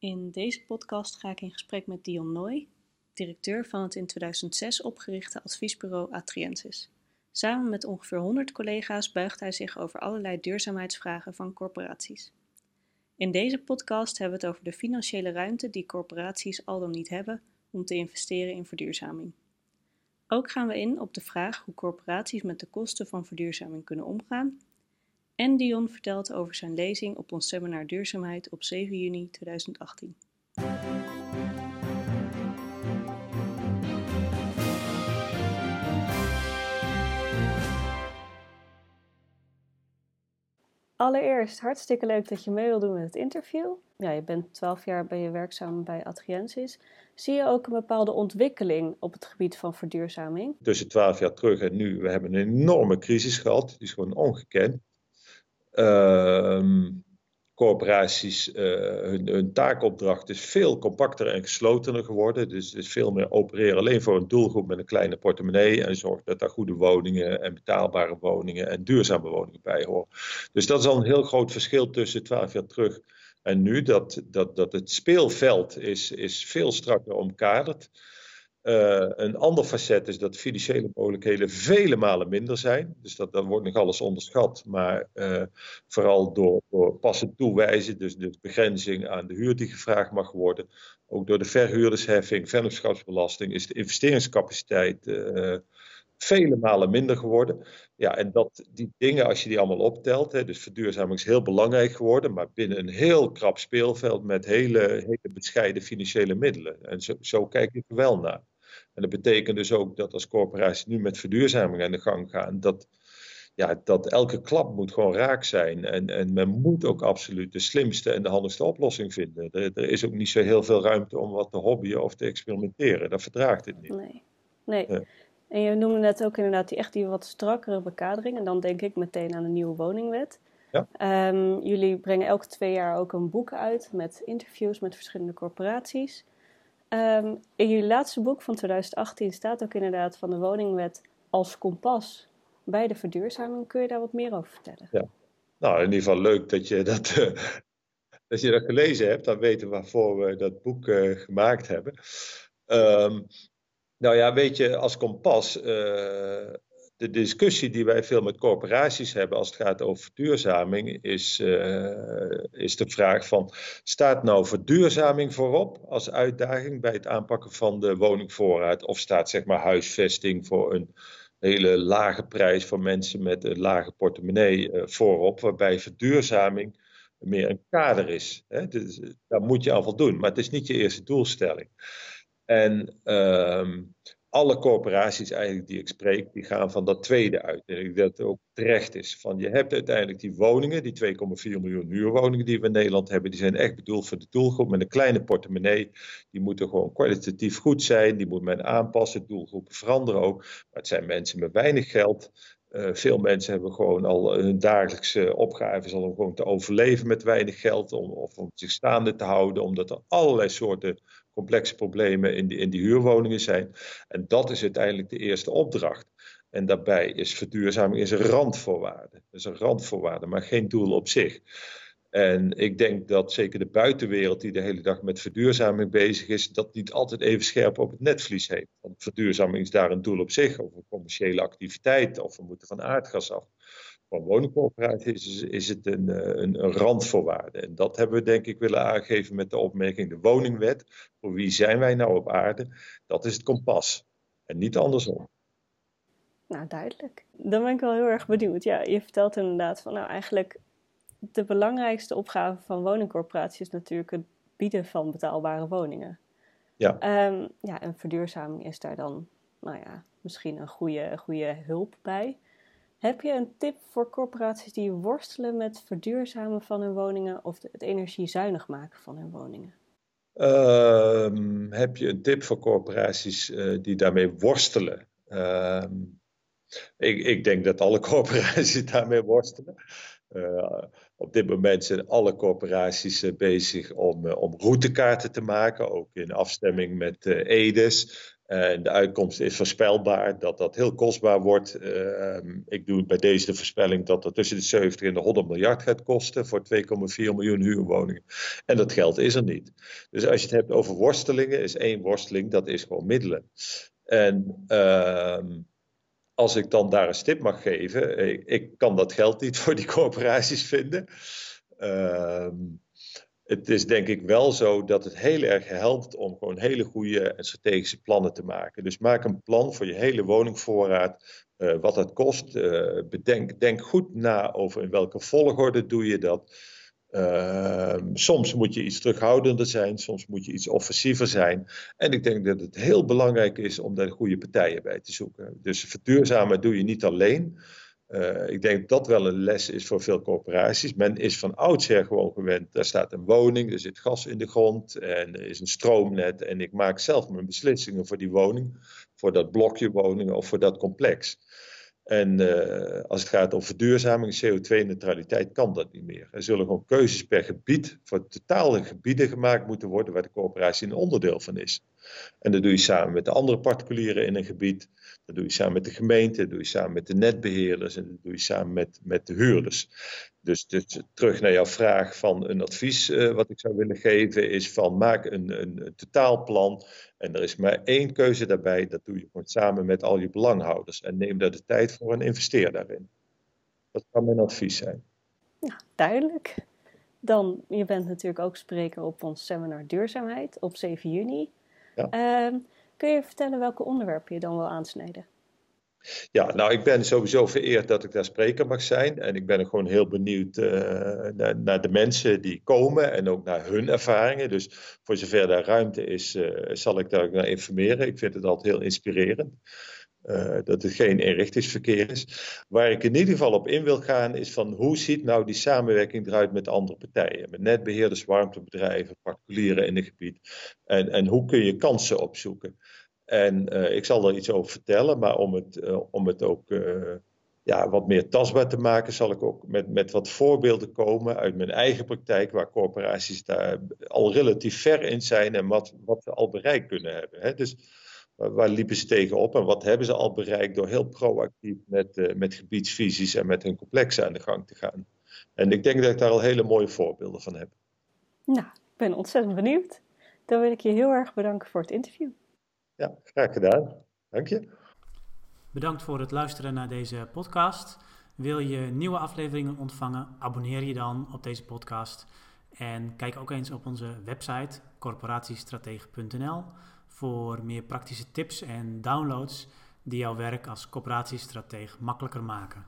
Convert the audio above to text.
In deze podcast ga ik in gesprek met Dion Nooy, directeur van het in 2006 opgerichte adviesbureau Atriensis. Samen met ongeveer 100 collega's buigt hij zich over allerlei duurzaamheidsvragen van corporaties. In deze podcast hebben we het over de financiële ruimte die corporaties al dan niet hebben om te investeren in verduurzaming. Ook gaan we in op de vraag hoe corporaties met de kosten van verduurzaming kunnen omgaan. En Dion vertelt over zijn lezing op ons seminar Duurzaamheid op 7 juni 2018. Allereerst hartstikke leuk dat je mee wil doen met het interview. Ja, je bent 12 jaar ben je werkzaam bij Adriensis. Zie je ook een bepaalde ontwikkeling op het gebied van verduurzaming? Tussen 12 jaar terug en nu, we hebben een enorme crisis gehad. Die is gewoon ongekend. Uh, corporaties, uh, hun, hun, taakopdracht is veel compacter en geslotener geworden. Dus is veel meer opereren alleen voor een doelgroep met een kleine portemonnee. En zorgen dat daar goede woningen en betaalbare woningen en duurzame woningen bij horen. Dus dat is al een heel groot verschil tussen 12 jaar terug en nu. Dat, dat, dat het speelveld is, is veel strakker omkaderd. Uh, een ander facet is dat financiële mogelijkheden vele malen minder zijn. Dus dat, dat wordt nog alles onderschat. Maar uh, vooral door, door passend toewijzen, dus de begrenzing aan de huur die gevraagd mag worden. Ook door de verhuurdersheffing, vennootschapsbelasting, is de investeringscapaciteit uh, vele malen minder geworden. Ja, en dat, die dingen, als je die allemaal optelt, hè, dus verduurzaming is heel belangrijk geworden, maar binnen een heel krap speelveld met hele, hele bescheiden financiële middelen. En zo, zo kijk ik er wel naar. En dat betekent dus ook dat als corporaties nu met verduurzaming aan de gang gaan, dat, ja, dat elke klap moet gewoon raak zijn. En, en men moet ook absoluut de slimste en de handigste oplossing vinden. Er, er is ook niet zo heel veel ruimte om wat te hobbyen of te experimenteren. Dat verdraagt het niet. Nee. nee. Ja. En je noemde net ook inderdaad die echt die wat strakkere bekadering. En dan denk ik meteen aan de nieuwe woningwet. Ja. Um, jullie brengen elke twee jaar ook een boek uit met interviews met verschillende corporaties. Um, in jullie laatste boek van 2018 staat ook inderdaad van de woningwet als kompas bij de verduurzaming. Kun je daar wat meer over vertellen? Ja. Nou, in ieder geval leuk dat je dat, uh, dat, je dat gelezen hebt. Dan weten we waarvoor we dat boek uh, gemaakt hebben. Um, nou ja, weet je, als kompas, uh, de discussie die wij veel met corporaties hebben als het gaat over verduurzaming, is, uh, is de vraag van, staat nou verduurzaming voorop als uitdaging bij het aanpakken van de woningvoorraad? Of staat zeg maar huisvesting voor een hele lage prijs voor mensen met een lage portemonnee uh, voorop, waarbij verduurzaming meer een kader is? Hè? Dus, daar moet je aan voldoen, maar het is niet je eerste doelstelling. En uh, alle corporaties eigenlijk die ik spreek, die gaan van dat tweede uit. En ik dat ook terecht is. Van je hebt uiteindelijk die woningen, die 2,4 miljoen huurwoningen die we in Nederland hebben, die zijn echt bedoeld voor de doelgroep met een kleine portemonnee. Die moeten gewoon kwalitatief goed zijn, die moet men aanpassen, doelgroepen veranderen ook. Maar het zijn mensen met weinig geld. Uh, veel mensen hebben gewoon al hun dagelijkse opgaves al om gewoon te overleven met weinig geld, om, of om zich staande te houden, omdat er allerlei soorten complexe problemen in die, in die huurwoningen zijn. En dat is uiteindelijk de eerste opdracht. En daarbij is verduurzaming is een randvoorwaarde. Is een randvoorwaarde, maar geen doel op zich. En ik denk dat zeker de buitenwereld die de hele dag met verduurzaming bezig is, dat niet altijd even scherp op het netvlies heeft. Want verduurzaming is daar een doel op zich, of een commerciële activiteit, of we moeten van aardgas af van woningcorporaties is, is het een, eh, een, een, randvoorwaarde. En dat hebben we denk ik willen aangeven met de opmerking de woningwet. Voor wie zijn wij nou op aarde? Dat is het kompas en niet andersom. Nou, duidelijk. Dan ben ik wel heel erg benieuwd. Ja, je vertelt inderdaad van nou eigenlijk de belangrijkste opgave van woningcorporaties is natuurlijk het bieden van betaalbare woningen. Ja. Um, ja, en verduurzaming is daar dan, nou ja, misschien een goede, goede hulp bij. Heb je een tip voor corporaties die worstelen met verduurzamen van hun woningen of het energiezuinig maken van hun woningen? Uh, heb je een tip voor corporaties uh, die daarmee worstelen? Uh, ik, ik, denk dat alle corporaties daarmee worstelen. Op dit moment zijn alle corporaties uh, bezig om, uh, om routekaarten te maken, ook in afstemming met EDES. En de uitkomst is voorspelbaar dat dat heel kostbaar wordt. Ehm, ik doe bij deze de voorspelling dat dat tussen de 70 en de 100 miljard gaat kosten voor 2,4 miljoen huurwoningen. En dat geld is er niet. Dus als je het hebt over worstelingen, is één worsteling, dat is gewoon middelen. En ehm, als ik dan daar een stip mag geven, ik, ik, kan dat geld niet voor die corporaties vinden. Ehm het is denk ik wel zo dat het heel erg helpt om gewoon hele goede strategische plannen te maken. Dus maak een plan voor je hele woningvoorraad, uh, wat dat kost. Uh, bedenk, denk goed na over in welke volgorde doe je dat. Uh, soms moet je iets terughoudender zijn, soms moet je iets offensiever zijn. En ik denk dat het heel belangrijk is om daar goede partijen bij te zoeken. Dus verduurzamen doe je niet alleen. Uh, ik denk dat dat wel een les is voor veel corporaties. Men is van oudsher gewoon gewend. Daar staat een woning, er zit gas in de grond en er is een stroomnet. En ik maak zelf mijn beslissingen voor die woning, voor dat blokje woningen of voor dat complex. En uh, als het gaat om verduurzaming, CO2-neutraliteit, kan dat niet meer. Er zullen gewoon keuzes per gebied voor totale gebieden gemaakt moeten worden waar de coöperatie een onderdeel van is. En dat doe je samen met de andere particulieren in een gebied. Dat doe je samen met de gemeente, dat doe je samen met de netbeheerders en dat doe je samen met, met de huurders. Dus, dus terug naar jouw vraag van een advies uh, wat ik zou willen geven is van maak een, een, een, totaalplan en er is maar één keuze daarbij, dat doe je gewoon samen met al je belanghouders en neem daar de tijd voor en investeer daarin. Dat kan mijn advies zijn. Ja, duidelijk. Dan, je bent natuurlijk ook spreker op ons seminar Duurzaamheid op 7 juni. Ja. Uh, kun je vertellen welke onderwerpen je dan wil aansnijden? Ja, nou, ik ben sowieso vereerd dat ik daar spreker mag zijn. En ik ben gewoon heel benieuwd uh, naar, naar, de mensen die komen en ook naar hun ervaringen. Dus voor zover daar ruimte is, uh, zal ik daar naar informeren. Ik vind het altijd heel inspirerend. Uh, dat het geen eenrichtingsverkeer is. Waar ik in ieder geval op in wil gaan, is van hoe ziet nou die samenwerking eruit met andere partijen? Met netbeheerders, warmtebedrijven, particulieren in het gebied. En, en hoe kun je kansen opzoeken? En uh, ik zal er iets over vertellen, maar om het, uh, om het ook ja, wat meer tastbaar te maken, zal ik ook met, met wat voorbeelden komen uit mijn eigen praktijk, waar corporaties daar al relatief ver in zijn en wat, wat we al bereikt kunnen hebben. Hè? Dus waar liepen ze tegenop en wat hebben ze al bereikt door heel proactief met, uh, met gebiedsvisies en met hun complexen aan de gang te gaan. En ik denk dat ik daar al hele mooie voorbeelden van heb. Nou, ik ben ontzettend benieuwd. Dan wil ik je heel erg bedanken voor het interview. Ja, graag gedaan. Dank je. Bedankt voor het luisteren naar deze podcast. Wil je nieuwe afleveringen ontvangen? Abonneer je dan op deze podcast. En kijk ook eens op onze website corporatiestratege.nl voor meer praktische tips en downloads die jouw werk als coöperatiestratege makkelijker maken.